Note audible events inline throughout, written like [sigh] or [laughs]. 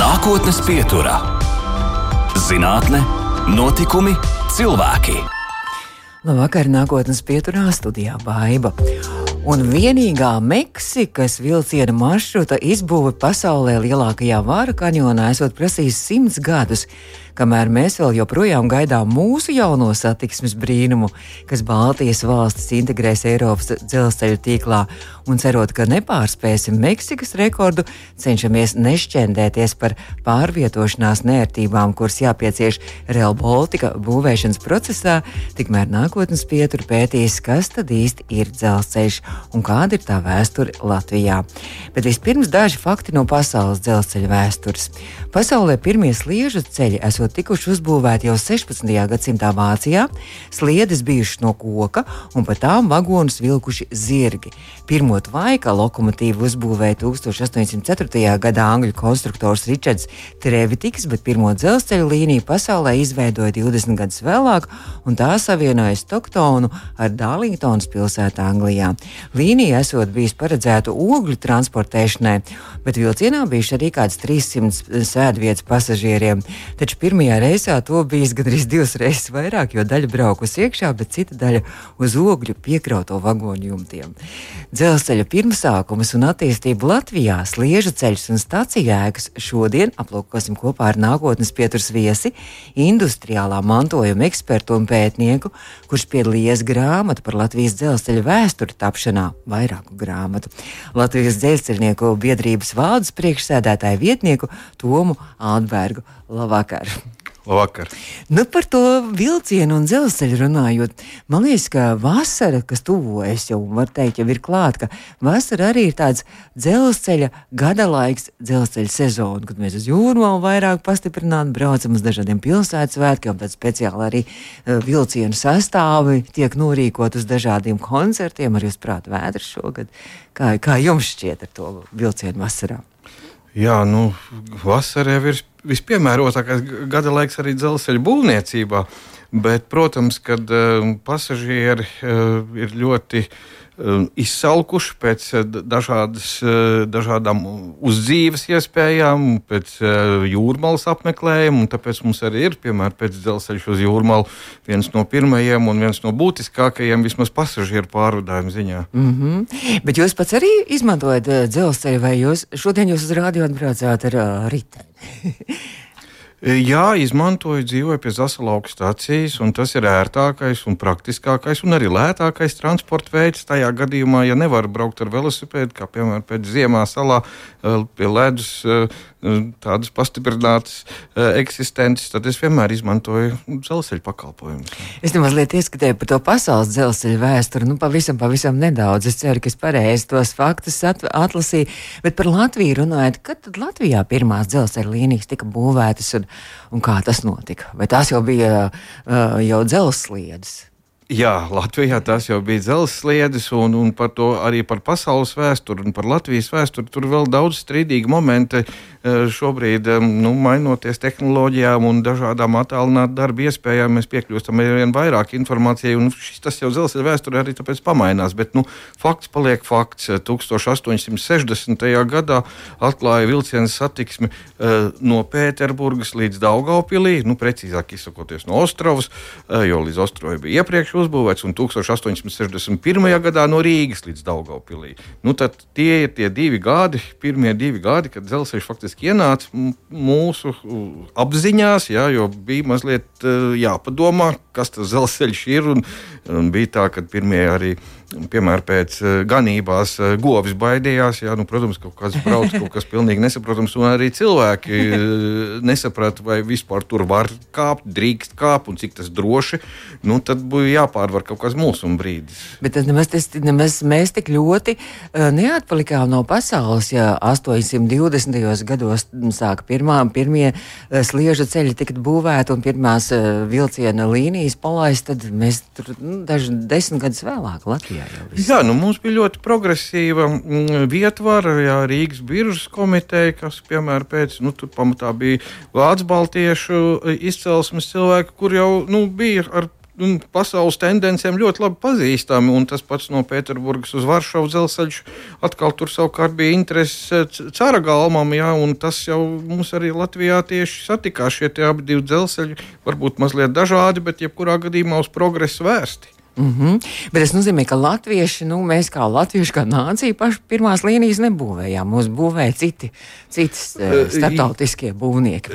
Nākotnes pieturā - zinātne, notikumi, cilvēki. Labvakar, nākotnes pieturā studijā Baiva. Un vienīgā Meksikas vilciena maršruta izbūve pasaulē lielākajā vāra kanjonā esot prasījis simts gadus kamēr mēs vēl joprojām gaidām mūsu jauno satiksmes brīnumu, kas Baltijas valstis integrēs Eiropas dzelzceļa tīklā, un cerot, ka nepārspēsim Meksikas rekordu, cenšamies nešķendēties par pārvietošanās nērtībām, kuras jāpiecieš Real Baltica būvēšanas procesā, tikmēr nākotnes pietur pētīs, kas tad īsti ir dzelzceļš un kāda ir tā vēsture Latvijā. Bet vispirms daži fakti no pasaules dzelzceļa vēstures. Pasaulē pirmie sliežu ceļi esot tikuši uzbūvēti jau 16. gadsimtā Vācijā, sliedes bijušas no koka un pa tām vagonus vilkuši zirgi. Pirmo tvaika lokomotīvu uzbūvēja 1804. gadā angļu konstruktors Ričards Trevitiks, bet pirmo dzelzceļa līniju pasaulē izveidoja 20 gadus vēlāk, un tā savienoja Stoktonu ar Darlingtonas pilsētu Anglijā. Līnija esot bijusi paredzēta ogļu transportēšanai, bet vilcienā bijuši arī kāds 300 sēdvietas pasažieriem. Taču pirmajā reisā to bijis gandrīz divas reizes vairāk, jo daļa braukusi iekšā, bet cita daļa uz ogļu piekrauto vagonu jumtiem. Dzelzceļa pirmsākumus un attīstību Latvijā, sliežu ceļus un stāciju ēkas šodien aplūkosim kopā ar nākotnes pieturas viesi, industriālā mantojuma ekspertu un pētnieku, kurš piedalījies grāmatu par Latvijas dzelzceļa vēsturi tapšanā, vairāku grāmatu. Latvijas dzelzceļnieku biedrības valdes priekšsēdētāju vietnieku Tomu Ādbergu. Labvakar! Labvakar. Nu, par to vilcienu un dzelzceļu runājot, man liekas, ka vasara, kas tuvojas, jau var teikt, jau ir klāta, ka vasara arī ir tāds dzelzceļa gada laiks, dzelzceļa sezona, kad mēs uz jūrmālu vairāk pastiprināt, braucam uz dažādiem pilsētas svētkiem, tad speciāli arī uh, vilcienu sastāvi tiek norīkot uz dažādiem koncertiem, arī uz prāta vētras šogad. Kā, kā jums šķiet ar to vilcienu vasarā? Jā, nu, vasarā jau ir vispiemērotākais gada laiks arī dzelzceļa būvniecībā. Bet, protams, kad uh, pasažieri uh, ir ļoti izsalkuši pēc uh, dažādas, uh, dažādām uzdzīves iespējām, pēc uh, jūrmālas apmeklējuma. Tāpēc mums arī ir, piemēram, pēc dzelzceļa uz jūrmālu viens no pirmajiem un viens no būtiskākajiem vismaz pasažieru pārvadājumu ziņā. Mm -hmm. Bet jūs pats arī izmantojat dzelzceļu, vai jūs šodien jūs uz rādio atbraucāt ar uh, riteni? [laughs] E, jā, izmantoju, dzīvoju pie Zasalauka stācijas, un tas ir ērtākais un praktiskākais un arī lētākais transporta veids. Tajā gadījumā, ja nevar braukt ar velosipēdu, kā piemēram pēc ziemā salā e, pie ledus, e, tādas pastiprinātas eksistences, tad es vienmēr izmantoju dzelzceļa pakalpojumus. Es nemaz liet ieskatēju par to pasaules dzelzceļa vēsturi, nu pavisam, pavisam nedaudz. Es ceru, ka es pareizi tos faktus atlasīju, bet par Latviju runājot, kad tad Latvijā pirmās dzelzceļa līnijas tika būvētas? Un, un kā tas notika? Vai tās jau bija uh, jau dzelzsliedes? Jā, Latvijā tas jau bija dzelzceļa un, un par to arī par pasaules vēsturi un par Latvijas vēsturi. Tur vēl daudz strīdīgi momenti. Eh, šobrīd, nu, mainoties tehnoloģijām un dažādām attālinātu darba iespējām, mēs piekļūstam ar vien vairāk informācijai. Šis, tas jau dzelzceļa vēsturē arī tāpēc pamainās. Bet nu, fakts paliek fakts. 1860. gadā atklāja vilcienu satiksmi uh, no Pēterburgas līdz Daugaupilī, nu, precīzāk izsakoties no Ostrovas, uh, jo līdz Ostrovai bija iepriekš uzbūvēts, un 1861. gadā no Rīgas līdz Daugaupilī. Nu, tie ir tie divi gadi, pirmie divi gadi, kad dzelzceļš faktiski ienāca mūsu apziņās, jā, jo bija mazliet jāpadomā, kas tas dzelzceļš ir. Un, un bija tā, ka pirmie arī piemēram, pēc eh, ganībās eh, govis baidījās. Jā, nu, protams, kaut kas brauc, kaut kas pilnīgi nesaprotams, un arī cilvēki eh, nesaprata, vai vispār tur var kāpt, drīkst kāpt un cik tas droši. Nu, tad bija jāpārvar kaut kāds mūsu brīdis. Bet nemaz, tas, nemaz mēs tik ļoti neatpalikām no pasaules, ja 820. gados sāka pirmā, pirmie sliežu ceļi tikt būvēti un pirmās vilciena līnijas palaist, tad mēs tur nu, daži desmit gadus vēlāk Latvijā. Latvijā. Jā, nu mums bija ļoti progresīva mm, vietvara, jā, Rīgas biržas komiteja, kas, piemēram, pēc, nu, tur pamatā bija Vācu baltiešu izcelsmes cilvēki, kur jau, nu, bija ar nu, pasaules tendencēm ļoti labi pazīstami. Un tas pats no Pēterburgas uz Varšavu dzelzceļš atkal tur savukārt bija intereses cara galmam, jā, un tas jau mums arī Latvijā tieši satikās šie abi dzelzceļi, varbūt mazliet dažādi, bet jebkurā gadījumā uz progresu vērsti. Mm -hmm. Bet tas nozīmē, ka latvieši, nu, mēs kā latvieši, kā nācija, paši pirmās līnijas nebūvējām. Mums būvēja citi, citas uh, starptautiskie būvnieki.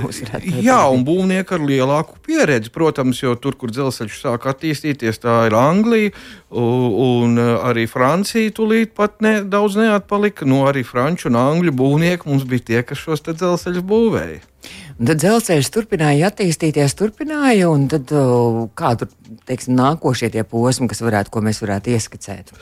Jā, un būvnieki ar lielāku pieredzi, protams, jo tur, kur dzelzceļš sāk attīstīties, tā ir Anglija un arī Francija. Tūlīt pat ne, daudz neatpalika. Nu, arī franču un angļu būvnieki mums bija tie, kas šos dzelzceļus būvēja. Un tad dzelzceļš turpināja attīstīties, turpināja, un tad kā tur teiksim, nākošie tie posmi, kas varētu, ko mēs varētu ieskicēt?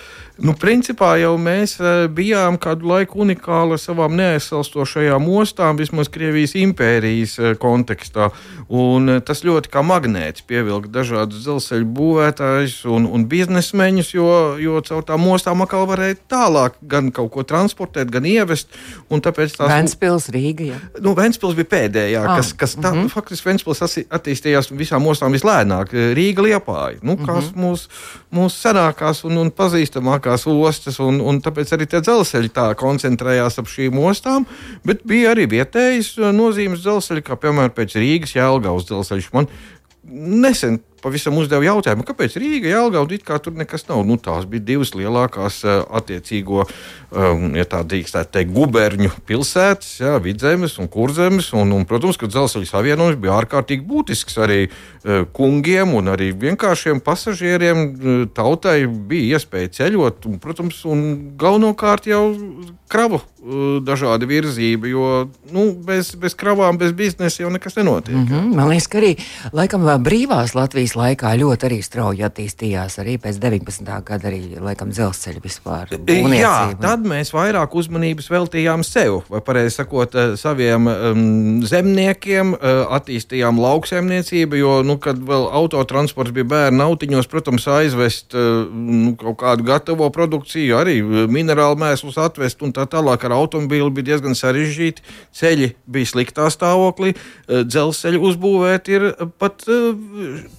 Nu, principā jau mēs bijām kādu laiku unikāli ar savām neaizsalstošajām ostām, vismaz Krievijas impērijas kontekstā. Un tas ļoti kā magnēts pievilka dažādus dzelzceļu būvētājus un, un biznesmeņus, jo, jo caur tām ostām atkal varēja tālāk gan kaut ko transportēt, gan ievest. Tās... Ventspils, Rīga. Ja? Nu, Ventspils bija pēdējā ah, kas, kas tā, mm -hmm. faktiski Ventspils attīstījās visām ostām vislēnāk. Rīga liepāja, nu, kas mm -hmm. mūsu mūs senākās un, un pazīstamākās ostas, un, un tāpēc arī tie dzelzceļi tā koncentrējās ap šīm ostām, bet bija arī vietējas nozīmes dzelzceļi, kā piemēram pēc Rīgas Jēlgavas dzelzceļš. Man nesen pavisam uzdeva jautājumu, kāpēc Rīga, Jālgauda, it kā tur nekas nav. Nu, tās bija divas lielākās uh, attiecīgo, um, ja tā drīkstētu teikt, guberņu pilsētas, jā, vidzemes un kurzemes. Un, un, protams, ka dzelzceļa savienojums bija ārkārtīgi būtisks arī uh, kungiem un arī vienkāršiem pasažieriem. Uh, tautai bija iespēja ceļot, un, protams, un galvenokārt jau kravu dažādi virzība, jo nu, bez, bez kravām, bez biznesa jau nekas nenotiek. Mm -hmm. Man liekas, ka arī laikam brīvās Latvijas Latvijas laikā ļoti arī strauji attīstījās. Arī pēc 19. gada arī laikam dzelzceļa vispār. Būvniecība. Jā, tad mēs vairāk uzmanības veltījām sev, vai pareizi sakot, eh, saviem um, zemniekiem, uh, attīstījām lauksaimniecību, jo, nu, kad vēl autotransports bija bērnu autiņos, protams, aizvest uh, nu, kaut kādu gatavo produkciju, arī minerālu mēslus atvest un tā tālāk ar automobīlu bija diezgan sarežģīti. Ceļi bija sliktā stāvoklī, uh, dzelzceļu uzbūvēt ir pat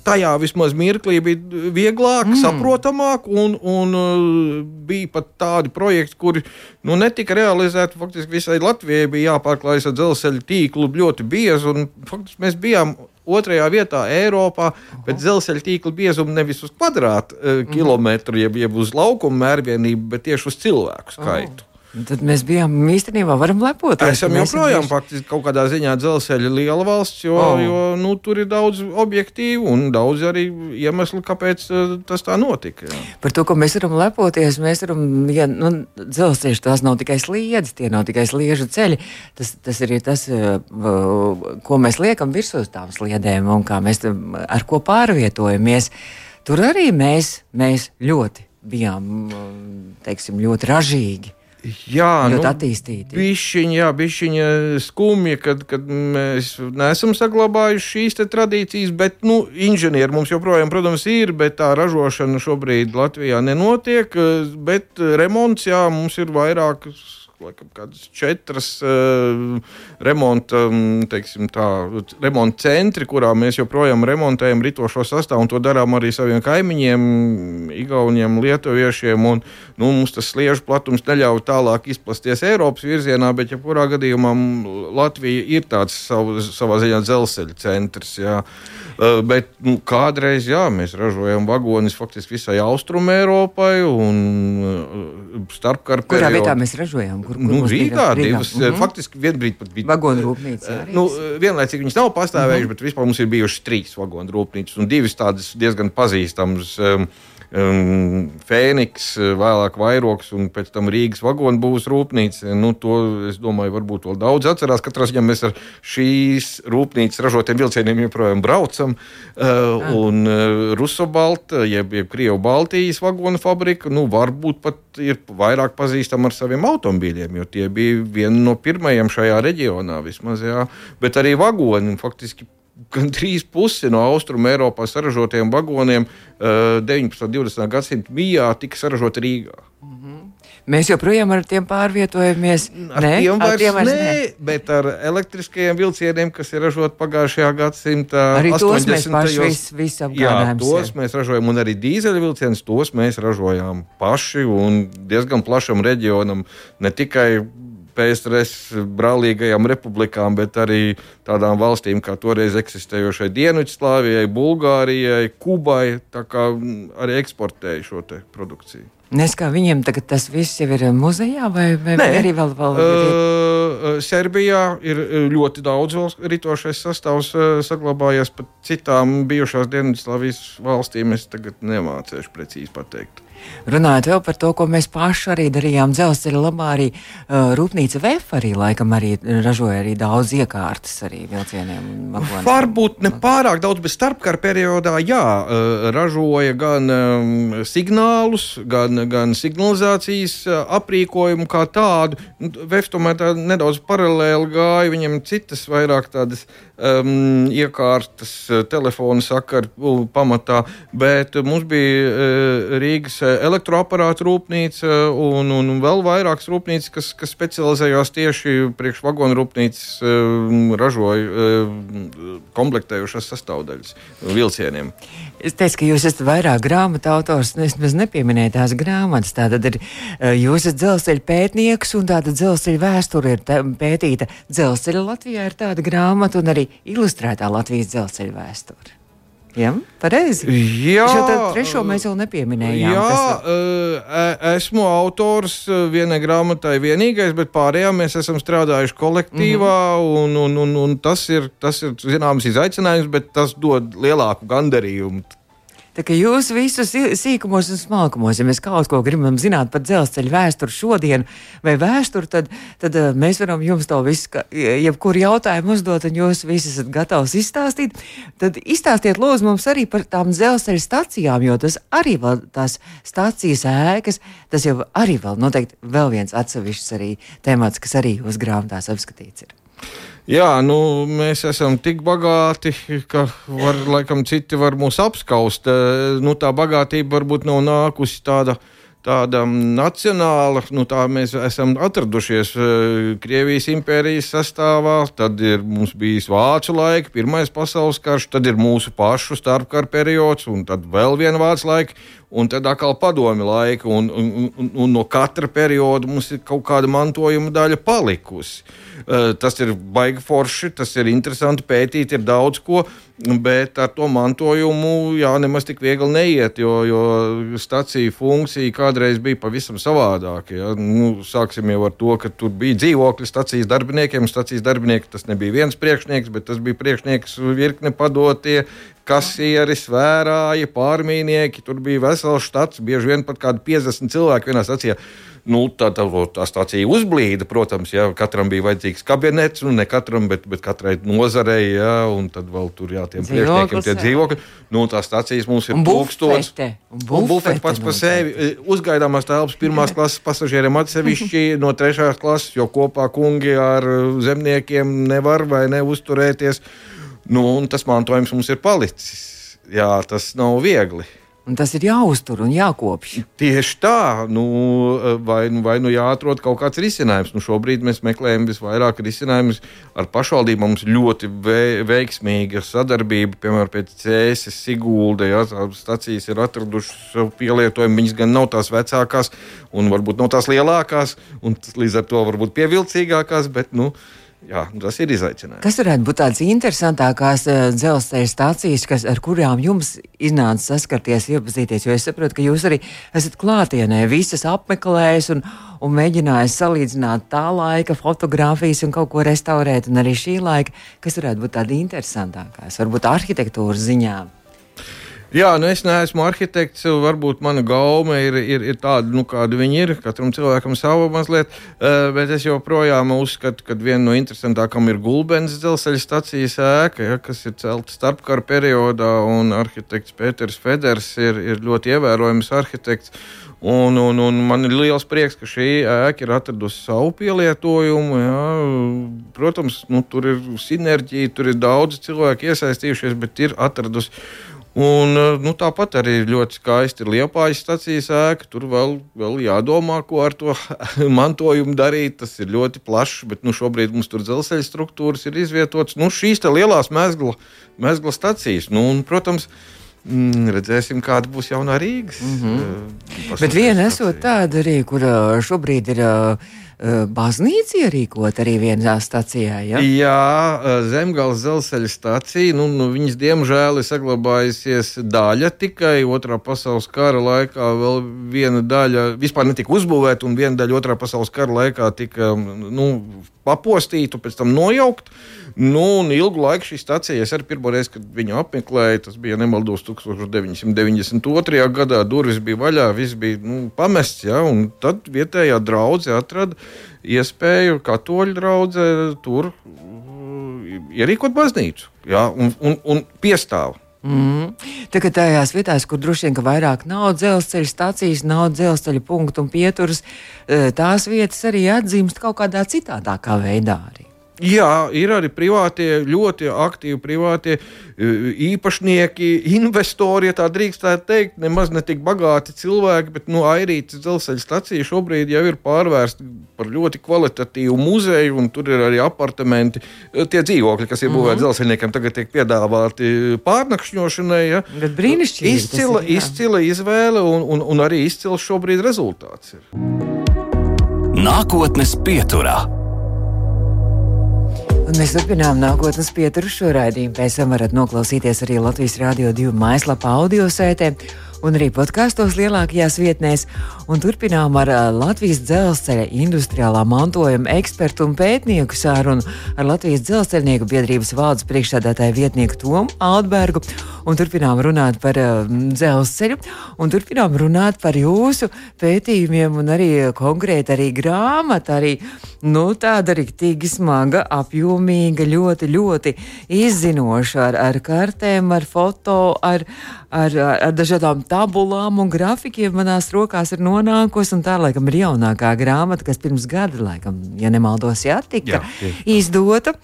tajā tajā vismaz mirklī bija vieglāk, mm. saprotamāk, un, un uh, bija pat tādi projekti, kuri nu, netika realizēti. Faktiski visai Latvijai bija jāpārklājas ar dzelzceļa tīklu ļoti biezu, un faktiski mēs bijām otrajā vietā Eiropā pēc dzelzceļa tīkla biezuma nevis uz kvadrātkilometru, uh, jeb, jeb uz laukuma mērvienību, bet tieši uz cilvēku skaitu. Oh. Tad mēs bijām īstenībā varam lepoties. Esam joprojām faktiski kaut kādā ziņā dzelzceļa liela valsts, jo, oh. jo nu, tur ir daudz objektīvu un daudz arī iemeslu, kāpēc uh, tas tā notika. Jā. Par to, ko mēs varam lepoties, mēs varam, ja nu, dzelzceļš tās nav tikai sliedes, tie nav tikai sliežu ceļi. Tas, tas ir tas, uh, ko mēs liekam virsū tām sliedēm un kā mēs ar ko pārvietojamies. Tur arī mēs, mēs ļoti bijām, teiksim, ļoti ražīgi. Jā, ļoti nu, attīstīti. Bišķiņa, jā, bišķiņa skumja, kad, kad mēs neesam saglabājuši šīs tradīcijas, bet nu, inženieri mums joprojām, protams, ir, bet tā ražošana šobrīd Latvijā nenotiek. Bet remonts, jā, mums ir vairākas laikam, kādas četras uh, remonta, mm, teiksim, tā, remonta centri, kurā mēs joprojām remontējam ritošo sastāvu, un to darām arī saviem kaimiņiem, Igauniem, Lietuviešiem. Un, nu, mums tas sliežu platums neļauj tālāk izplasties Eiropas virzienā, bet, ja kurā gadījumā Latvija ir tāds savu, savā ziņā dzelzceļa centrs. Jā. Uh, bet nu, kādreiz jā, mēs ražojam vagonus faktiski visai Austrum Eiropai un uh, starpkara periodā. Kurā vietā mēs ražojam? Kur, kur nu, Rīgā, Rīgā divas, mm -hmm. faktiski vienbrīd pat bija. Vagonu rūpnīca. Jā, nu, vienlaicīgi viņas nav pastāvējušas, mm -hmm. bet vispār mums ir bijušas trīs vagonu rūpnīcas un divas tādas diezgan pazīstamas. Um, um, Fēniks, vēlāk Vairoks un pēc tam Rīgas vagonu būs rūpnīca. Nu, to es domāju, varbūt vēl daudz atcerās. Katrā ziņā mēs ar šīs rūpnīcas ražotiem vilcieniem joprojām braucam. Uh, un uh, Rusobalta, jeb, jeb Krievu Baltijas vagonu fabrika, nu, varbūt pat ir vairāk pazīstama ar saviem automobīļiem, jo tie bija vieni no pirmajiem šajā reģionā vismaz. Jā. Bet arī vagoni faktiski gandrīz pusi no austrumu Eiropā saražotiem vagoniem uh, 19. un 20. gadsimta mijā tika saražoti Rīgā. Mm -hmm. Mēs joprojām ar tiem pārvietojamies. Ar nē, tiem vairs, ar tiem vairs nē, nē. bet ar elektriskajiem vilcieniem, kas ir ražoti pagājušajā gadsimtā, Arī tos mēs 80. paši visu Jā, apgādājam. tos sev. mēs ražojam, un arī dīzeļvilcienus tos mēs ražojam paši un diezgan plašam reģionam. Ne tikai PSRS brālīgajām republikām, bet arī tādām valstīm kā toreiz eksistējošai Dienvidslāvijai, Bulgārijai, Kubai. Tā kā mm, arī eksportēja šo produkciju. Nes kā viņiem tagad tas viss jau ir muzejā, vai, vai, vai arī vēl, vēl? Uh, Serbijā ir ļoti daudz vēl ritošais sastāvs uh, saglabājies pat citām bijušās Dienvidslāvijas valstīm. Es tagad nemācīšu precīzi pateikt. Runājot vēl par to, ko mēs paši arī darījām dzelzceļa labā, arī uh, Rūpnīca VF arī laikam arī ražoja arī daudz iekārtas arī vilcieniem vagoniem. Varbūt ne pārāk daudz, bet starpkara periodā jā, ražoja gan um, signālus, gan, gan signalizācijas aprīkojumu kā tādu. Nu, VF tomēr tā nedaudz paralēli gāja, viņam citas vairāk tādas um, iekārtas, telefona sakaru uh, pamatā, bet mums bija uh, Rīgas elektroaparātu rūpnīca un, un vēl vairākas rūpnīcas, kas, kas specializējās tieši priekš vagonu rūpnīcas, um, ražoja um, komplektējušas sastāvdaļas vilcieniem. Es teicu, ka jūs esat vairāk grāmatu autors, un es maz nepieminēju tās grāmatas. Tātad ir, jūs esat dzelzceļa pētnieks, un tāda dzelzceļa vēsture ir tā, pētīta. Dzelzceļa Latvijā ir tāda grāmata, un arī ilustrētā Latvijas dzelzceļa vēsture. Jā, pareizi. Jā, te trešo mēs vēl nepieminējām. Jā, kas- uh, esmu autors uh, vienai grāmatai, vienīgais, bet pārējām mēs esam strādājuši kolektīvā. Mm -hmm. un, un, un, un tas, ir, tas ir zināms izaicinājums, bet tas dod lielāku gandarījumu. Tā kā jūs visus sī- sīkumos un smalkumos, ja mēs kaut ko gribam zināt par dzelzceļa vēsturi šodien, vai vēsturi, tad, tad eh, mēs varam jums to visu, jebkuru jautājumu uzdot, un jūs visi esat gatavs izstāstīt. Tad izstāstiet lūdzu mums arī par tām dzelzceļa stacijām, jo tas arī vēl tās stācijas ēkas, tas jau arī vēl noteikti vēl viens atsevišķs arī temats, kas arī jūs grāmatās apskatīts ir. Jā, nu, mēs esam tik bagāti, ka var, laikam citi var mūs apskaust. Eh, Nu, tā bagātība varbūt nav nākusi tāda. Tāda nacionāla, nu tā mēs esam atradušies eh, Krievijas impērijas sastāvā, tad ir mums bijis Vācu laika, Pirmais pasaules karš, tad ir mūsu pašu starpkara periods, un tad vēl viena Vācu laika, un tad atkal padomi laika, un, un, un, un no katra perioda mums ir kaut kāda mantojuma daļa palikusi. Eh, Tas ir baigi forši, tas ir interesanti pētīt, ir daudz ko, bet ar to mantojumu jā, nemaz tik viegli neiet, jo, jo stacija funkcija kādreiz bija pavisam savādāka. Ja? Nu, sāksim jau ar to, ka tur bija dzīvokļi stacijas darbiniekiem. Stacijas darbinieki tas nebija viens priekšnieks, bet tas bija priekšnieks virkne padotie. Kasieris, vērāji, pārmīnieki. Tur bija vesels štats, bieži vien pat kādi 50 cilvēki vienā stacijā. Nu, tā, tā, tā stācija uzblīda, protams, ja katram bija vajadzīgs kabinets, nu ne katram, bet, bet katrai nozarei, ja, un tad vēl tur jā, tiem priekšniekiem tie jā. dzīvokļi. Nu, tās stācijas mums ir bufete, un bufete pats par sevi. Uzgaidāmās telpas pirmās [laughs] klases pasažieriem atsevišķi no trešās klases, jo kopā kungi ar uh, zemniekiem nevar vai neuzturēties. Nu, un tas mantojums mums ir palicis. Jā, tas nav viegli. Un tas ir jāuztur un jākopj. Tieši tā, nu, vai, nu- vai nu jāatrod kaut kāds risinājums. Nu, šobrīd mēs meklējam visvairāk risinājumus ar pašvaldībām. Mums ļoti ve veiksmīga sadarbība, piemēram, pēc Cēsis, Sigulda. Ja, tās stacijas ir atradušas pielietojumu. Viņas gan nav tās vecākās, un varbūt nav tās lielākās, un līdz ar to varbūt pievilcīgākās, bet nu, jā, tas ir izaicinājums. Kas varētu būt tādas interesantākās uh, dzelzceļa stācijas, kas, ar kurām jums iznāca saskarties, iepazīties? Jo es saprotu, ka jūs arī esat klātienē, visas apmeklējis un, un mēģinājis salīdzināt tā laika fotografijas un kaut ko restaurēt, un arī šī laika, kas varētu būt tādi interesantākās, varbūt arhitektūras ziņā. Jā, nu es neesmu arhitekts. Varbūt mana gaume ir, ir, ir tāda, nu, kāda viņa ir. Katram cilvēkam sava mazliet. Uh, bet es joprojām uzskatu, ka viena no interesantākajām ir Gulbens dzelzceļa stacijas ēka, ja, kas ir celta starpkara periodā. Arhitekts Pēters Feders ir, ir ļoti ievērojams arhitekts. Un, un, un man ir liels prieks, ka šī ēka ir atradusi savu pielietojumu. Jā. Protams, nu, tur ir sinerģija, tur ir daudz cilvēku iesaistījušies, bet ir atradusi. Un, nu, tāpat arī ļoti skaisti ir Liepājas stācijas ēka. Tur vēl, vēl jādomā, ko ar to [laughs] mantojumu darīt. Tas ir ļoti plašs, bet nu, šobrīd mums tur dzelzceļa struktūras ir izvietotas. Nu, šīs lielās mezgla, mezgla stācijas, nu, un, protams, Mm, redzēsim, kāda būs jaunā Rīgas. Mm -hmm. Bet viena esot tāda arī, kur šobrīd ir uh, baznīca ierīkot arī vienā stācijā. Ja? Jā, Zemgājas dzelzceļa stācija. Nu, nu, viņas diemžēl ir saglabājusies daļa tikai otrā pasaules kara laikā. Vēl viena daļa vispār netika uzbūvēta, un viena daļa otrā pasaules kara laikā tika nu, papostīta, pēc tam nojaukta. Nu, un ilgu laiku šī stācija, es arī pirmo reizi, kad viņu apmeklēju, tas bija nemaldos 1992. gadā, durvis bija vaļā, viss bija nu, pamests. Ja, tad vietējā draudzene atrada iespēju katoļu draudzē tur uh, ierīkot baznīcu ja, un, un, un piestāvu. Mm. Tagad tajās vietās, kur droši vien vairāk nav dzelzceļa stācijas, nav dzelzceļa punktu un pieturas, uh, tās vietas arī atzīst kaut kādā citādākā veidā. Arī. Jā, ir arī privātie, ļoti aktīvi privātie e, īpašnieki, investori, ja tā drīkst tā teikt, nemaz ne tik bagāti cilvēki, bet nu, Airītas dzelzceļa stacija šobrīd jau ir pārvērsta par ļoti kvalitatīvu muzeju, un tur ir arī apartamenti. E, tie dzīvokļi, kas ir mm -hmm. būvēti dzelzceļniekiem, tagad tiek piedāvāti pārnakšņošanai. Ja. Bet brīnišķīgi. Izcila, ir, izcila izvēle un, un, un arī izcils šobrīd rezultāts. Ir. Nākotnes pieturā. Un mēs turpinām nākotnes pieturu šo raidījumu. Pēc tam varat noklausīties arī Latvijas Rādio 2 mājaslapā audio sētē un arī podkāstos lielākajās vietnēs. Un turpinām ar Latvijas dzelzceļa industriālā mantojuma ekspertu un pētnieku sārunu ar Latvijas dzelzceļnieku biedrības valdes priekšsēdētāju vietnieku Tomu Altbergu. Un turpinām runāt par uh, dzelzceļu, un turpinām runāt par jūsu pētījumiem, un arī konkrēti arī grāmata, arī nu, tāda rīktīgi smaga, apjomīga, ļoti, ļoti izzinoša ar, ar kartēm, ar foto, ar, ar, ar dažādām tabulām un grafikiem manās rokās ir nonākusi. Tā, laikam, ir jaunākā grāmata, kas pirms gada, laikam, ja nemaldos, jā, tika jā, izdota.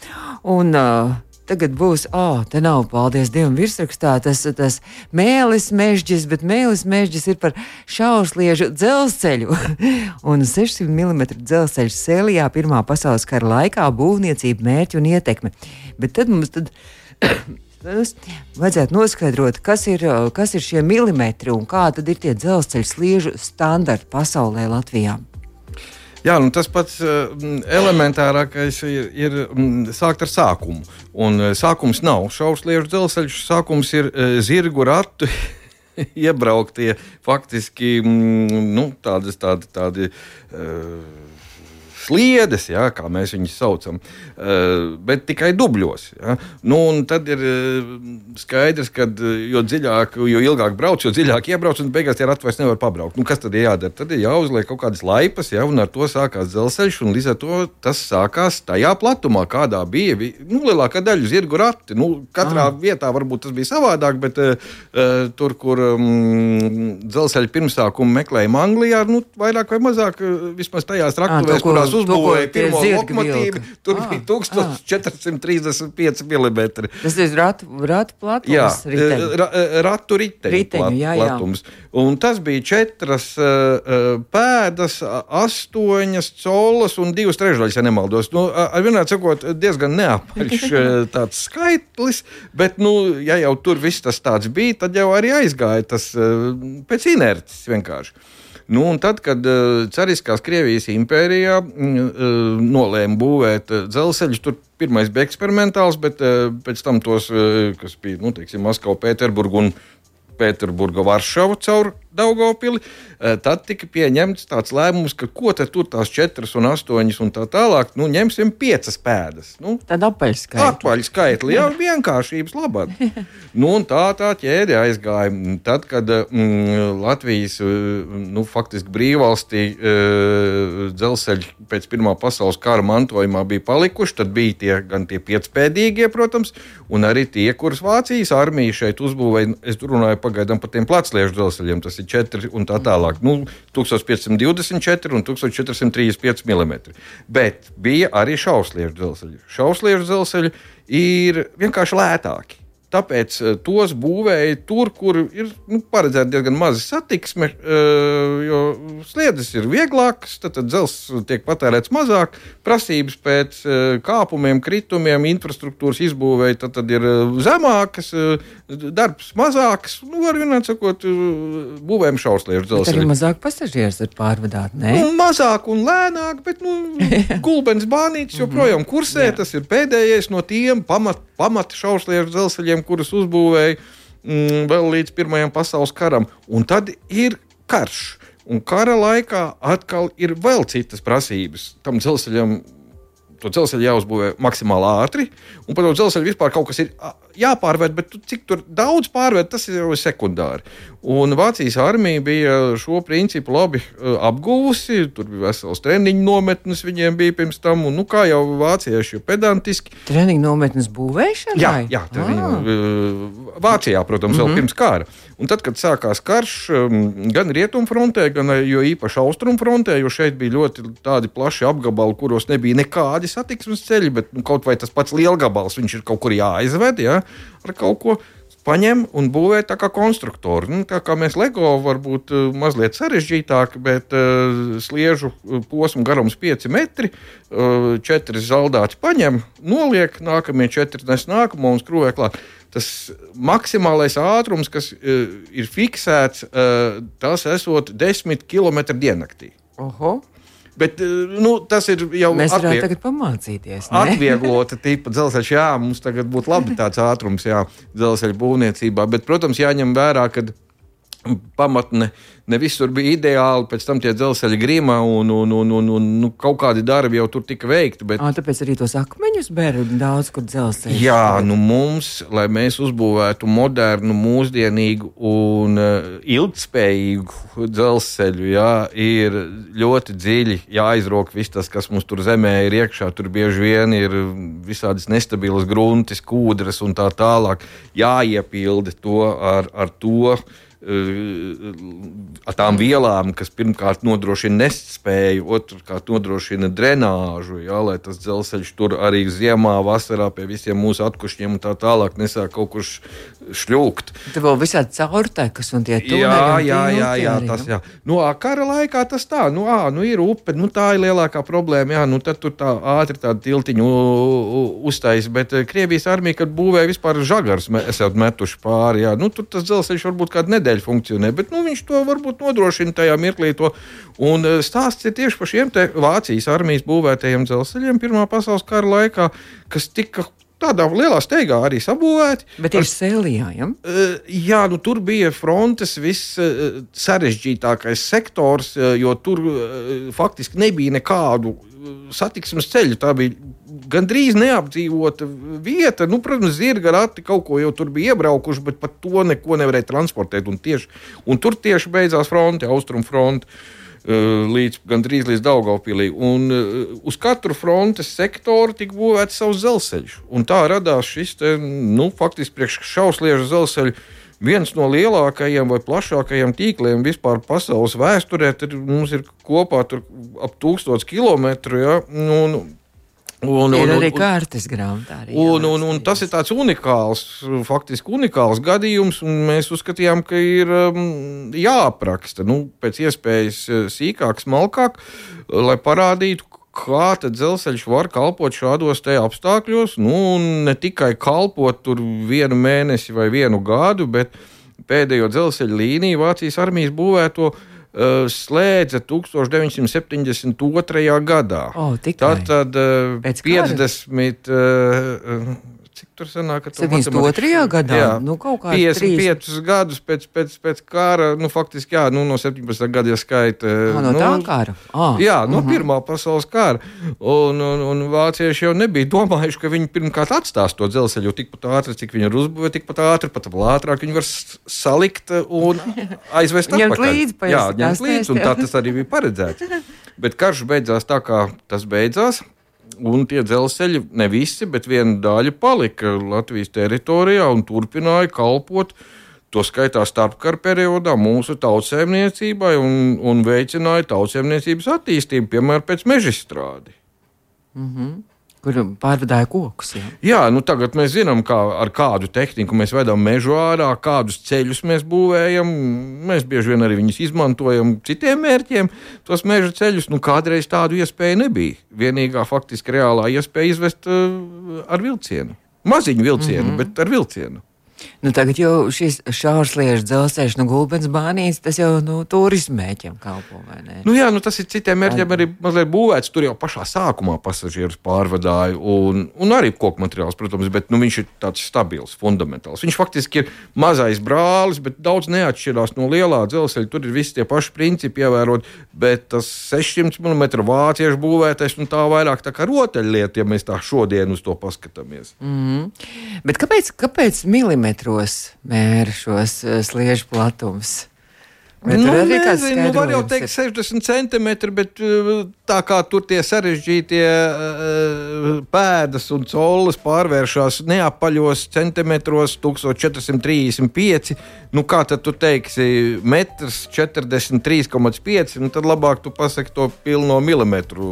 Un, uh, Tagad būs, oh, te nav, paldies Dievam, virsrakstā tas, tas mēlis mežģis, bet mēlis mežģis ir par šausliežu dzelzceļu. [laughs] un 600 mm dzelzceļš Sēlijā Pirmā pasaules kara laikā būvniecība, mērķi un ietekme. Bet tad mums tad. [coughs] Vajadzētu noskaidrot, kas ir, kas ir šie milimetri un kādi ir tie dzelzceļa sliežu standarti pasaulē Latvijā. Jā, nu tas pats uh, elementārākais ir, ir sākt ar sākumu. Un uh, sākums nav šausliežu dzelzceļš, sākums ir zirgu ratu. [laughs] Iebrauktie faktiski nu, tādas, tādi, tādi uh, sliedes, ja, kā mēs viņus saucam, uh, bet tikai dubļos. Ja. Nu, tad ir uh, skaidrs, ka jo dziļāk, jo ilgāk brauc, jo dziļāk iebrauc, un beigās tie rati vairs nevar pabraukt. Nu, kas tad ir jādara? Tad ir jāuzliek kaut kādas laipas, ja, un ar to sākās dzelzceļš, un līdz ar to tas sākās tajā platumā, kādā bija nu, lielākā daļa zirgu rati. Nu, katrā ah. vietā varbūt tas bija savādāk, bet uh, tur, kur um, dzelzceļa pirmsākumu meklējām Anglijā, nu, vairāk vai mazāk, vismaz tajās traktuvēs, kurās uzbūvēja pirmo lokomotīvu. Tur ah, bija 1435 mm. Tas ir ratu, ratu platums. Jā, riteņu. ra, ratu riteņu, riteņu plat, jā, jā. platums. Un tas bija četras uh, pēdas, astoņas colas un divas trešdaļas, ja nemaldos. Nu, ar vienādi sakot, diezgan neapaļš tāds skaitlis, bet, nu, ja jau tur viss tas tāds bija, tad jau arī aizgāja tas uh, pēc inerces vienkārši. Nu, tad, kad uh, Cariskās Krievijas impērijā uh, nolēma būvēt uh, dzelzceļus, tur pirmais bija eksperimentāls, bet pēc tam tos, kas bija nu, teiksim, Maskava, Pēterburga un Pēterburga, Varšava caur Daugopili, eh, tad tika pieņemts tāds lēmums, ka ko tad tur tās četras un astoņas un tā tālāk, nu, ņemsim piecas pēdas. Nu, tad apaļskaitli. Apaļskaitli, jā, vienkāršības labad. [laughs] nu, un tā tā ķēde aizgāja. Tad, kad mm, Latvijas, eh, nu, faktiski brīvvalstī eh, dzelzceļi pēc Pirmā pasaules kara mantojumā bija palikuši, tad bija tie gan tie piecpēdīgie, protams, un arī tie, kurus Vācijas armija šeit uzbūvēja. Es runāju pagaidām par tiem placliešu dzelzceļiem. Tas 4 un tā tālāk. Nu, 1524 un 1435 mm. Bet bija arī šausliešu dzelzceļi. Šausliešu dzelzceļi ir vienkārši lētāki. Tāpēc uh, tos būvēja tur, kur ir nu, paredzēta diezgan maza satiksme, uh, jo sliedes ir vieglākas, tad, tad dzelzs tiek patērēts mazāk, prasības pēc uh, kāpumiem, kritumiem, infrastruktūras izbūvēja tad, tad ir zemākas, darbs mazāks. Nu, var vienot sakot, būvējam šausliežu dzelzceļu. Arī mazāk pasažieris var pārvadāt, ne? Nu, mazāk un lēnāk, bet nu, [laughs] gulbens bānītis joprojām kursē. Tas ir pēdējais no tiem pamat, pamat šausliežu dzelzceļiem, kurus uzbūvēja mm, vēl līdz Pirmajam pasaules karam. Un tad ir karš. Un kara laikā atkal ir vēl citas prasības. Tam dzelzceļam to dzelzceļu jāuzbūvē maksimāli ātri, un par to dzelzceļu vispār kaut kas ir jāpārvērt, bet cik daudz pārvērt, tas ir jau sekundāri. Un Vācijas armija bija šo principu labi uh, apguvusi. Tur bija vesels treniņu nometnes, viņiem bija pirms tam. Un, nu, kā jau vācieši ir pedantiski. Treniņu nometnes būvēšana? Jā, jā treniņu, ah. uh, Vācijā, protams, vēl mm -hmm. pirms kara. Un tad, kad sākās karš, um, gan rietumfrontē, gan īpaši austrumfrontē, jo šeit bija ļoti plaši apgabali, kuros nebija nekādi satiksmes ceļi, bet nu, kaut vai tas pats lielgabals, viņš ir kaut kur jāizved ja, ar kaut ko paņem un būvē tā kā konstruktori. Nu, tā kā mēs LEGO varbūt uh, mazliet sarežģītāk, bet uh, sliežu uh, posmu garums 5 metri, uh, 4 zaldāti paņem, noliek, nākamie 4 nes nākamo un skrūvē klāt. Tas maksimālais ātrums, kas uh, ir fiksēts, uh, tas esot 10 km diennaktī. Oho. Bet eh, nu, tas ir jau Mēs varētu atvieg... tagad pamācīties. Ne? Atvieglota tipa dzelzceļš, jā, mums tagad būtu labi tāds ātrums, jā, dzelzceļa būvniecībā. Bet, protams, jāņem vērā, ka pamatne ne visur bija ideāli. Pēc tam tie dzelzceļa grima un, un, un, un, un nu, kaut kādi darbi jau tur tika veikti. Bet... À, tāpēc arī tos akmeņus bēra daudz kur dzelzceļā. Jā, nu mums, lai mēs uzbūvētu modernu, mūsdienīgu un uh, ilgspējīgu dzelzceļu, jā, ir ļoti dziļi jāizrok viss tas, kas mums tur zemē ir iekšā. Tur bieži vien ir visādas nestabilas gruntis, kūdras un tā tālāk. Jāiepilda to ar, ar to tām vielām, kas pirmkārt nodrošina nestspēju, otrkārt nodrošina drenāžu, jā, lai tas dzelzceļš tur arī ziemā, vasarā pie visiem mūsu atkušņiem un tā tālāk nesāk kaut kur šļūkt. Tur vēl visādi caurtekas un tie tuneļi. Jā, jā, jā, jā, tas jā. Nu, kara laikā tas tā, nu, ā, nu ir upe, nu tā ir lielākā problēma, jā, nu tad tur tā ātri tādu tiltiņu uztais, bet eh, Krievijas armija, kad būvēja vispār žagars, esat metuši pāri, jā, nu tur tas dzelzceļš varbūt kādu nedēļu nedēļu funkcionē, bet nu, viņš to varbūt nodrošina tajā mirklī. To. Un e, stāsts ir tieši par šiem Vācijas armijas būvētajiem dzelzceļiem Pirmā pasaules kara laikā, kas tika tādā lielā steigā arī sabūvēti. Bet ir sēljā, ja? Uh, jā, nu, tur bija frontes viss uh, sarežģītākais sektors, uh, jo tur faktiski nebija nekādu satiksmes ceļu. Tā bija gandrīz neapdzīvota vieta. Nu, protams, zirga rati kaut ko jau tur bija iebraukuši, bet pat to neko nevarēja transportēt. Un, tieši, un tur tieši beidzās fronte, austrumu fronte. Uh, līdz gandrīz līdz Daugaupīlī. Un uh, uz katru frontes sektoru tika būvēts savs dzelzceļš. Un tā radās šis, te, nu, faktiski priekš šausliežu dzelzceļu viens no lielākajiem vai plašākajiem tīkliem vispār pasaules vēsturē. Tur mums ir kopā ap tūkstoš kilometru. Ja? Un, Un, ir un, arī kārtas grāmatā. Arī un, un, un tas ir tāds unikāls, faktiski unikāls gadījums, un mēs uzskatījām, ka ir um, jāapraksta nu, pēc iespējas uh, sīkāk, smalkāk, lai parādītu, kā dzelzceļš var kalpot šādos apstākļos. Nu, ne tikai kalpot tur vienu mēnesi vai vienu gadu, bet pēdējo dzelzceļa līniju Vācijas armijas būvēto slēdza 1972. gadā. Oh, Tātad uh, 50. Cik tur sanāk, ka 72. gadā, jā, nu kaut kā 55 3... gadus pēc, pēc, pēc kara, nu faktiski, jā, nu no 17. gada skaita. Ah, no nu, tā kara? Ah. Jā, no uh mhm. -huh. Pirmā pasaules kara. Un, un, un vācieši jau nebija domājuši, ka viņi pirmkārt atstās to dzelzceļu, tikpat ātri, cik viņi ir uzbūvēti, tikpat ātri, pat vēl ātrāk viņi var salikt un [laughs] aizvest. Ņemt līdzi, jā, ņemt līdzi, un tā tas arī bija paredzēts. Bet karš beidzās tā, kā tas beidzās un tie dzelzceļi, ne visi, bet viena daļa palika Latvijas teritorijā un turpināja kalpot. To skaitā starpkara periodā mūsu tautsēmniecībai un, un veicināja tautsēmniecības attīstību, piemēram, pēc meža strādi. Mm -hmm. Kur pārvadāja kokus. Jā, jā nu tagad mēs zinām, kā, ar kādu tehniku mēs vedam mežu ārā, kādus ceļus mēs būvējam. Mēs bieži vien arī viņus izmantojam citiem mērķiem. Tos meža ceļus nu, kādreiz tādu iespēju nebija. Vienīgā faktiski reālā iespēja izvest uh, ar vilcienu. Maziņu vilcienu, mm -hmm. bet ar vilcienu. Nu, tagad jau šis šaursliežu dzelzceļš no Gulbens bānijas, tas jau nu, turismu mēķiem kalpo, vai ne? Nu jā, nu tas ir citiem mērķiem arī mazliet būvēts. Tur jau pašā sākumā pasažierus pārvadāja un, un arī koku materiāls, protams, bet nu, viņš ir tāds stabils, fundamentāls. Viņš faktiski ir mazais brālis, bet daudz neatšķirās no lielā dzelzceļa. Tur ir visi tie paši principi ievērot, bet tas 600 mm vāciešu būvētais un tā vairāk tā kā rotaļlieta, ja mēs tā šodien uz to paskatāmies. Mm -hmm. Bet kāpēc, kāpēc milimetru? Metros mēra šos uh, sliežu platumus. Bet nu, nezinu, nu, var jau teikt, 60 centimetri, bet eh, tā kā tur tie sarežģītie uh, pēdas un colas pārvēršas neapaļos centimetros, 1435. Nu, kā tad tu teiksi, metrs 43,5? Nu, tad labāk tu pasaki to pilno milimetru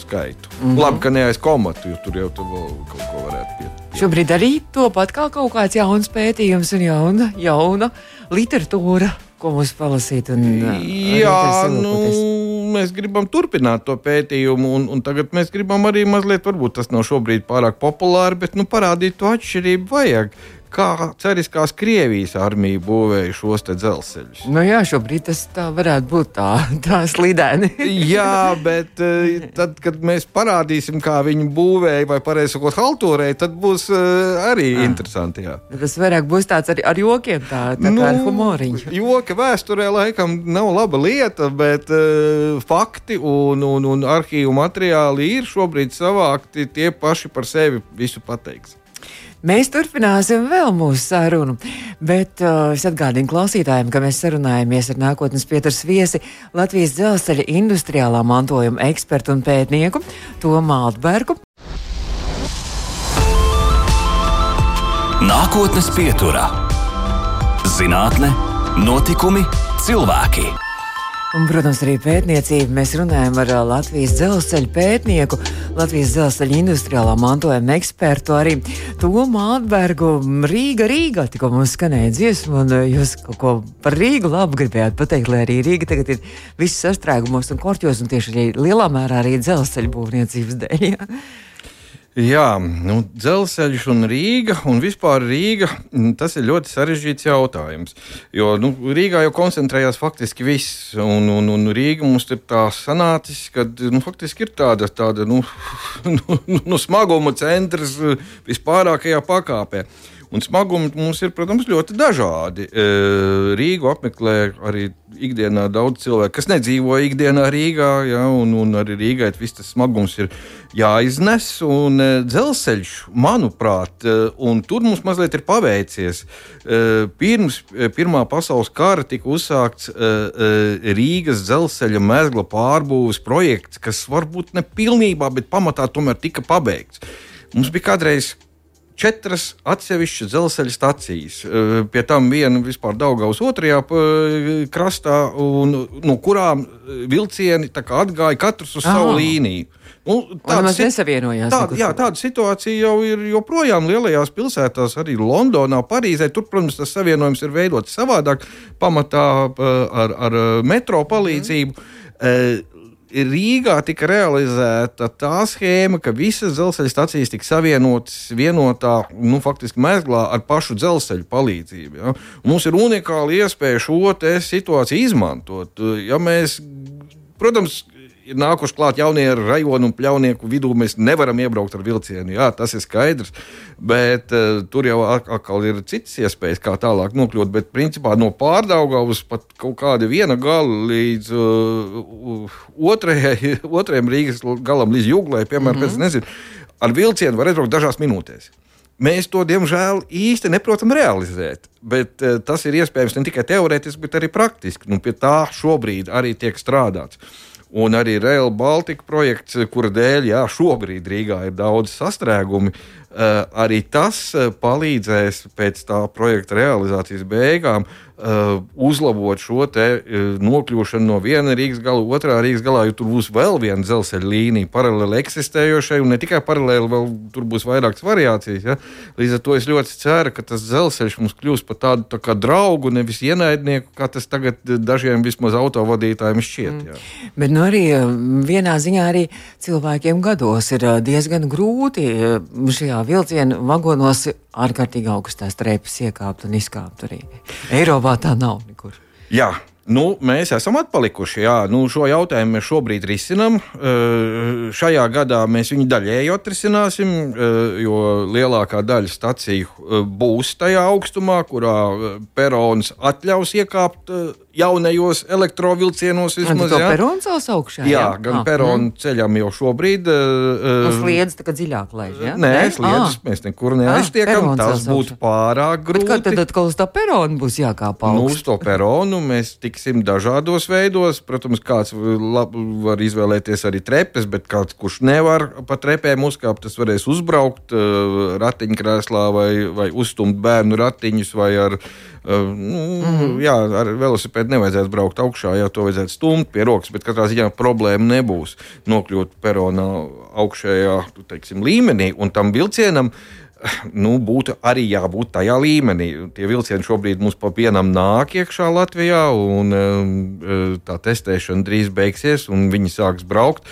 skaitu. Mm -hmm. Labi, ka neaiz komatu, jo tur jau tu kaut ko varētu pieteikt. Šobrīd arī top atkal kaut kāds jauns pētījums un jauna, jauna literatūra, ko mums palasīt. Un, Jā, nu, mēs gribam turpināt to pētījumu, un, un tagad mēs gribam arī mazliet, varbūt tas nav šobrīd pārāk populāri, bet nu, parādīt to atšķirību vajag kā ceriskās Krievijas armija būvēja šos dzelzceļus. Nu jā, šobrīd tas tā varētu būt tā, [laughs] tā slidēni. jā, bet eh, tad, kad mēs parādīsim, kā viņi būvēja, vai pareizi sakot, haltūrēja, tad būs uh, arī ah. interesanti. Jā. Tas vairāk būs tāds ar, ar jokiem, tā, tā nu, kā ar humoriņu. Joki vēsturē laikam nav laba lieta, bet uh, fakti un, un, un arhīvu materiāli ir šobrīd savākti tie paši par sevi visu pateiks. Mēs turpināsim vēl mūsu sarunu, bet uh, es atgādinu klausītājiem, ka mēs sarunājamies ar nākotnes pieturas viesi Latvijas dzelzceļa industriālā mantojuma ekspertu un pētnieku Tomu Altbergu. Nākotnes pieturā - zinātne, notikumi, cilvēki. Un, protams, arī pētniecība. Mēs runājam ar Latvijas dzelzceļa pētnieku, Latvijas dzelzceļa industriālā mantojuma ekspertu, arī Tomu Altbergu. Rīga, Rīga, tikko mums skanēja dziesma, un jūs kaut ko par Rīgu labi gribējāt pateikt, lai arī Rīga tagad ir viss sastrēgumos un korķos, un tieši arī lielā mērā arī dzelzceļa būvniecības dēļ. Ja? Jā, nu, dzelzceļš un Rīga un vispār Rīga tas ir ļoti sarežģīts jautājums. Jo nu, Rīgā jau koncentrējās faktiski viss, un, un, un Rīga mums ir tā sanācis, ka nu, faktiski ir tāda, tāda nu, [laughs] nu, nu, smaguma centrs vispārākajā pakāpē. Un smagumi mums ir, protams, ļoti dažādi. E, Rīgu apmeklē arī ikdienā daudz cilvēku, kas nedzīvo ikdienā Rīgā, ja, un, un arī Rīgai viss tas smagums ir jāiznes. Un e, dzelzceļš, manuprāt, e, un tur mums mazliet ir paveicies. Pirms Pirmā pasaules kara tika uzsākts Rīgas dzelzceļa mezgla pārbūves projekts, kas varbūt ne pilnībā, bet pamatā tomēr tika pabeigts. Mums bija kādreiz četras atsevišķas dzelzceļa stacijas. Eh, pie tam viena vispār Daugaus otrajā eh, krastā, un, no kurām eh, vilcieni atgāja katrs uz savu oh. līniju. Nu, tāda, tāda, jā, tāda situācija jau ir joprojām lielajās pilsētās, arī Londonā, Parīzē. Tur, protams, tas savienojums ir veidots savādāk, pamatā ar, ar metro palīdzību. Mm. Rīgā tika realizēta tā schēma, ka visas dzelzceļa stācijas tika savienotas vienotā, nu, faktiski mezglā ar pašu dzelzceļa palīdzību. Ja? Mums ir unikāla iespēja šo situāciju izmantot. Ja mēs, protams, ir nākuši klāt jaunie rajoni un pļaunieku vidū. Mēs nevaram iebraukt ar vilcienu, jā, tas ir skaidrs. Bet uh, tur jau atkal ir citas iespējas, kā tālāk nokļūt. Bet principā no pārdaugavas pat kaut kāda viena gala līdz uh, otrajai, [laughs] otrajam Rīgas galam, līdz jūglai, piemēram, mm -hmm. nezinu, ar vilcienu var aizbraukt dažās minūtēs. Mēs to, diemžēl, īsti neprotam realizēt. Bet uh, tas ir iespējams ne tikai teorētiski, bet arī praktiski. Nu, pie tā šobrīd arī tiek strādāts. Un arī Rail Baltica projekts, kura dēļ jā, šobrīd Rīgā ir daudz sastrēgumi, arī tas palīdzēs pēc tā projekta realizācijas beigām uzlabot šo te, uh, nokļūšanu no viena Rīgas gala, otrā Rīgas galā, jo tur būs vēl viena dzelzceļa līnija, paralēli eksistējošai, un ne tikai paralēli, vēl tur būs vairākas variācijas. Ja? Līdz ar to es ļoti ceru, ka tas dzelzceļš mums kļūs par tādu tā kā draugu, nevis ienaidnieku, kā tas tagad dažiem vismaz autovadītājiem šķiet. Jā. Mm. Bet nu, arī vienā ziņā arī cilvēkiem gados ir diezgan grūti šajā vilciena vagonos ārkārtīgi augstās trepas iekāpt un izkāpt arī. Eiropā tā nav nekur. Jā, Nu, mēs esam atpalikuši. Jā. Nu, šo jautājumu mēs šobrīd risinām. Uh, šajā gadā mēs viņu daļēji atrisināsim, uh, jo lielākā daļa staciju uh, būs tajā augstumā, kurā perons atļaus iekāpt jaunajos elektrovilcienos vismaz. Tā ir perons cels augšā. Jā, jā gan ah, peronu mm. ceļam jau šobrīd. Uh, sliedz tā kā dziļāk laiž, jā? Nē, sliedz, ah. mēs nekur neaiztiekam, ah, tas būtu pārāk grūti. Bet kā tad atkal uz tā peronu būs jākāp augstu? Nu, uz to peronu mēs tiksim dažādos veidos. Protams, kāds lab, var izvēlēties arī trepes, bet kāds, kurš nevar pa trepēm uzkāpt, tas varēs uzbraukt uh, ratiņkrēslā vai, vai uzstumt bērnu ratiņus vai ar nu, mm jā, ar velosipēdu nevajadzētu braukt augšā, jā, to vajadzētu stumt pie rokas, bet katrā ziņā problēma nebūs nokļūt peronā augšējā teiksim, līmenī un tam vilcienam [sighs] nu, būtu arī jābūt tajā līmenī. Tie vilcieni šobrīd mums pa vienam nāk iekšā Latvijā, un tā testēšana drīz beigsies, un viņi sāks braukt.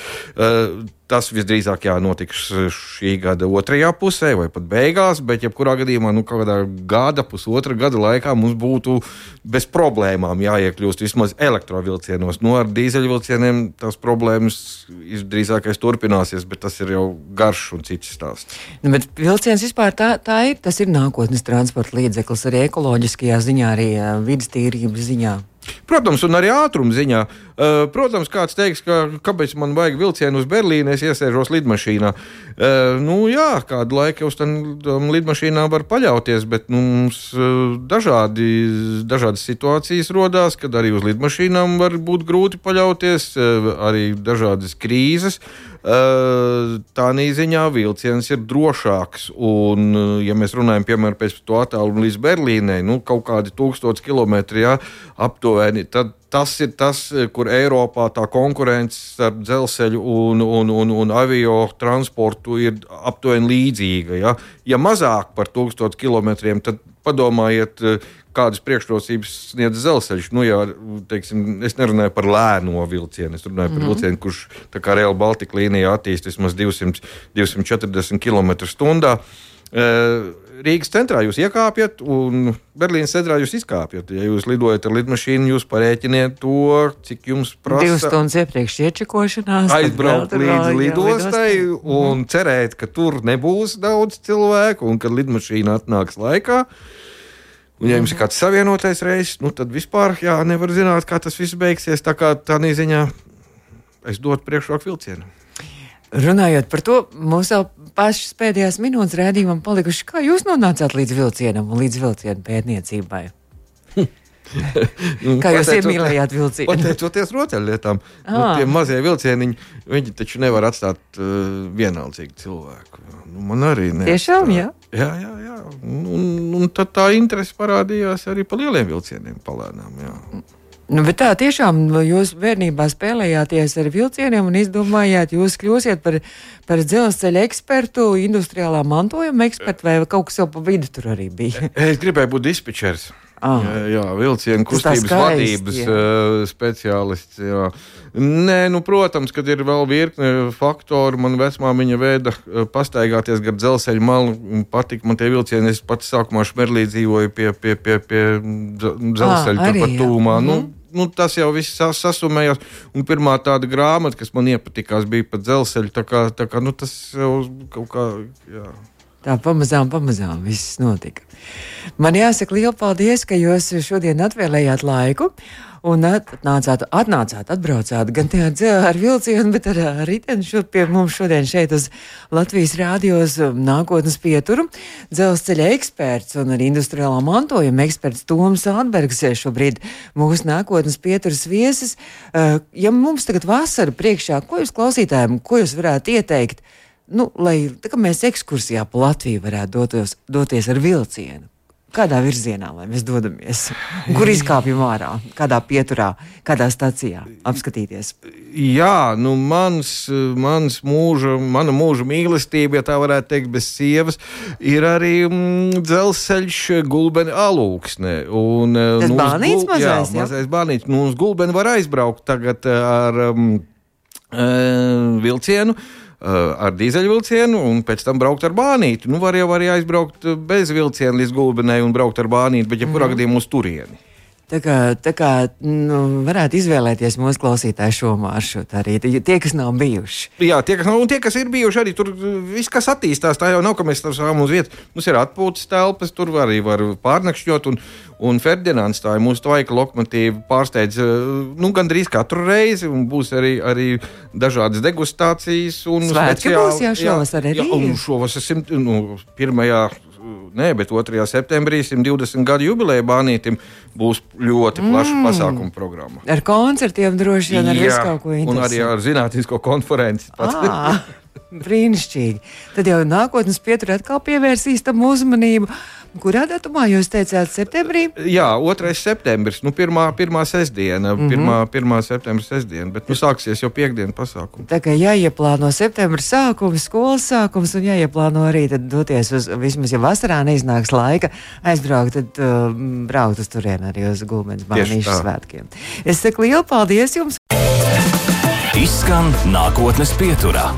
Tas visdrīzāk jā, notiks šī gada otrajā pusē vai pat beigās, bet jebkurā gadījumā, nu, kādā gada, pusotra gada laikā mums būtu bez problēmām jāiekļūst vismaz elektrovielcienos. Nu, ar dīzeļvilcieniem tās problēmas visdrīzākais turpināsies, bet tas ir jau garš un cits stāsts. Nu, bet vilciens vispār tā, tā ir, tas ir nākotnes transporta līdzeklis arī ekoloģiskajā ziņā, arī vidas tīrības ziņā. Protams, un arī ātruma ziņā. Uh, protams, kāds teiks, ka kāpēc man vajag vilcienu uz Berlīnu, es iesēžos lidmašīnā. Uh, nu, jā, kādu laiku uz tām lidmašīnām var paļauties, bet nu, mums uh, dažādi, dažādas situācijas rodās, kad arī uz lidmašīnām var būt grūti paļauties, arī dažādas krīzes. Tā ziņā vilciens ir drošāks. Un, ja mēs runājam piemēram par to attālumu līdz Berlīnai, nu, kaut kādi tūkstoši kilometri jā, aptuveni, tad tas ir tas, kur Eiropā tā konkurence starp dzelzceļu un, un, un, un avio transportu ir aptuveni līdzīga. Ja, ja mazāk par tūkstošu kilometriem, tad padomājiet, kādas priekšrocības sniedz dzelzceļš. Nu, jā, teiksim, es nerunāju par lēno vilcienu, es runāju mm -hmm. par mhm. vilcienu, kurš kā Real Baltica līnija attīstīts vismaz 200, 240 km/h. Rīgas centrā jūs iekāpjat, un Berlīnas centrā jūs izkāpjat. Ja jūs lidojat ar lidmašīnu, jūs parēķiniet to, cik jums prasa. Divas stundas iepriekš iečakošanās. Aizbraukt līdz lidostai un mm. cerēt, ka tur nebūs daudz cilvēku un ka lidmašīna atnāks laikā. Un, ja jums ir kāds savienotais reizes, nu, tad vispār jā, nevar zināt, kā tas viss beigsies. Tā kā tā ziņā es dotu priekšroku vilcienu. Runājot par to, mums jau pašas pēdējās minūtes rādījumam palikuši. Kā jūs nonācāt līdz vilcienam un līdz vilcienu pētniecībai? [laughs] Kā jūs iemīlējāt vilcienu? Pateicoties rotaļlietām, nu, tie mazie vilcieniņi, viņi taču nevar atstāt uh, vienaldzīgu cilvēku. Nu, man arī ne. Tiešām, jā. Jā, jā, jā. Un, un tad tā interese parādījās arī pa lieliem vilcieniem palēnām. Jā. Nu, bet tā tiešām jūs bērnībā spēlējāties ar vilcieniem un izdomājāt, jūs kļūsiet par, par dzelzceļa ekspertu, industriālā mantojuma ekspertu vai kaut kas jau pa vidu tur arī bija? Es gribēju būt dispečers. Ah. Jā, jā vilcienu kustības vadības uh, speciālists. Jā. Nē, nu, protams, kad ir vēl virkne faktoru. Man vecmāmiņa veida uh, pastaigāties gar dzelzceļa malu. Patika man tie vilcieni. Es pats sākumā šmerlī dzīvoju pie, pie, pie, pie dzelzceļa ah, turpat tūmā. Mm nu, mhm. nu, tas jau viss sasumējās. Un pirmā tāda grāmata, kas man iepatikās, bija par dzelzceļu. Tā kā, tā kā nu, tas jau kaut kā. Jā. Tā pamazām, pamazām viss notika. Man jāsaka liels paldies, ka jūs šodien atvēlējāt laiku un atnācāt, atnācāt atbraucāt gan ar vilcienu, bet ar riteni šur pie mums šodien šeit uz Latvijas rādios nākotnes pieturu. Dzelzceļa eksperts un arī industriālā mantojuma eksperts Toms Ādbergs šobrīd mūsu nākotnes pieturas viesis. Ja mums tagad vasara priekšā, ko jūs klausītājiem, ko jūs varētu ieteikt? Nu, lai mēs ekskursijā pa Latviju varētu dotos, doties ar vilcienu. Kādā virzienā mēs dodamies? Kur izkāpjam ārā? Kādā pieturā, kādā stācijā apskatīties? Jā, nu mans, mans mūža, mana mūža mīlestība, ja tā varētu teikt, bez sievas, ir arī mm, dzelzceļš gulbeni alūksne. Un, Tas nu, bānīts gul, mazais, jā, mazais bānīts. Nu, uz gulbeni var aizbraukt tagad ar um, vilcienu. Uh, Eh, ar dīzeļvilcienu un pēc tam braukt ar bānīti. Nu, var jau arī aizbraukt bez vilciena līdz gulbenei un braukt ar bānīti, bet jebkurā mm. gadījumā uz turieni. Tā kā, tā kā nu, varētu izvēlēties mūsu klausītāju šo maršrutu arī tie, kas nav bijuši. Jā, tie, kas, nav, un tie, kas ir bijuši, arī tur viss, kas attīstās. Tā jau nav, ka mēs tam stāvam uz vietas. Mums ir atpūtas telpas, tur arī var pārnakšņot. Un, un Ferdinands, tā ir mūsu tvaika lokomotīva, pārsteidz nu, gandrīz katru reizi. Būs arī, arī dažādas degustācijas. Svētki būs jau šovasar arī. Jā, un šovasar simt, nu, pirmajā nē, bet 2. septembrī 120 gadu jubileja bānītim būs ļoti plaša mm. pasākuma programma. Ar koncertiem droši vien ar visu kaut ko interesantu. Un arī ar zinātnisko konferenci. [laughs] Brīnišķīgi. Tad jau nākotnes pietur atkal pievērsīs tam uzmanību. Kurā datumā jūs teicāt, septembrī? Jā, 2. septembris, nu, pirmā, pirmā sestdiena, mm -hmm. pirmā, pirmā septembris sestdiena, bet nu, sāksies jau piekdienu pasākumu. Tā kā jāieplāno septembra sākums, skolas sākums un jāieplāno arī doties uz, vismaz ja vasarā neiznāks laika, aizbraukt, tad uh, braukt uz turieni arī uz Gulbens Bānīšu svētkiem. Es saku lielu paldies jums! Izskan nākotnes pieturā.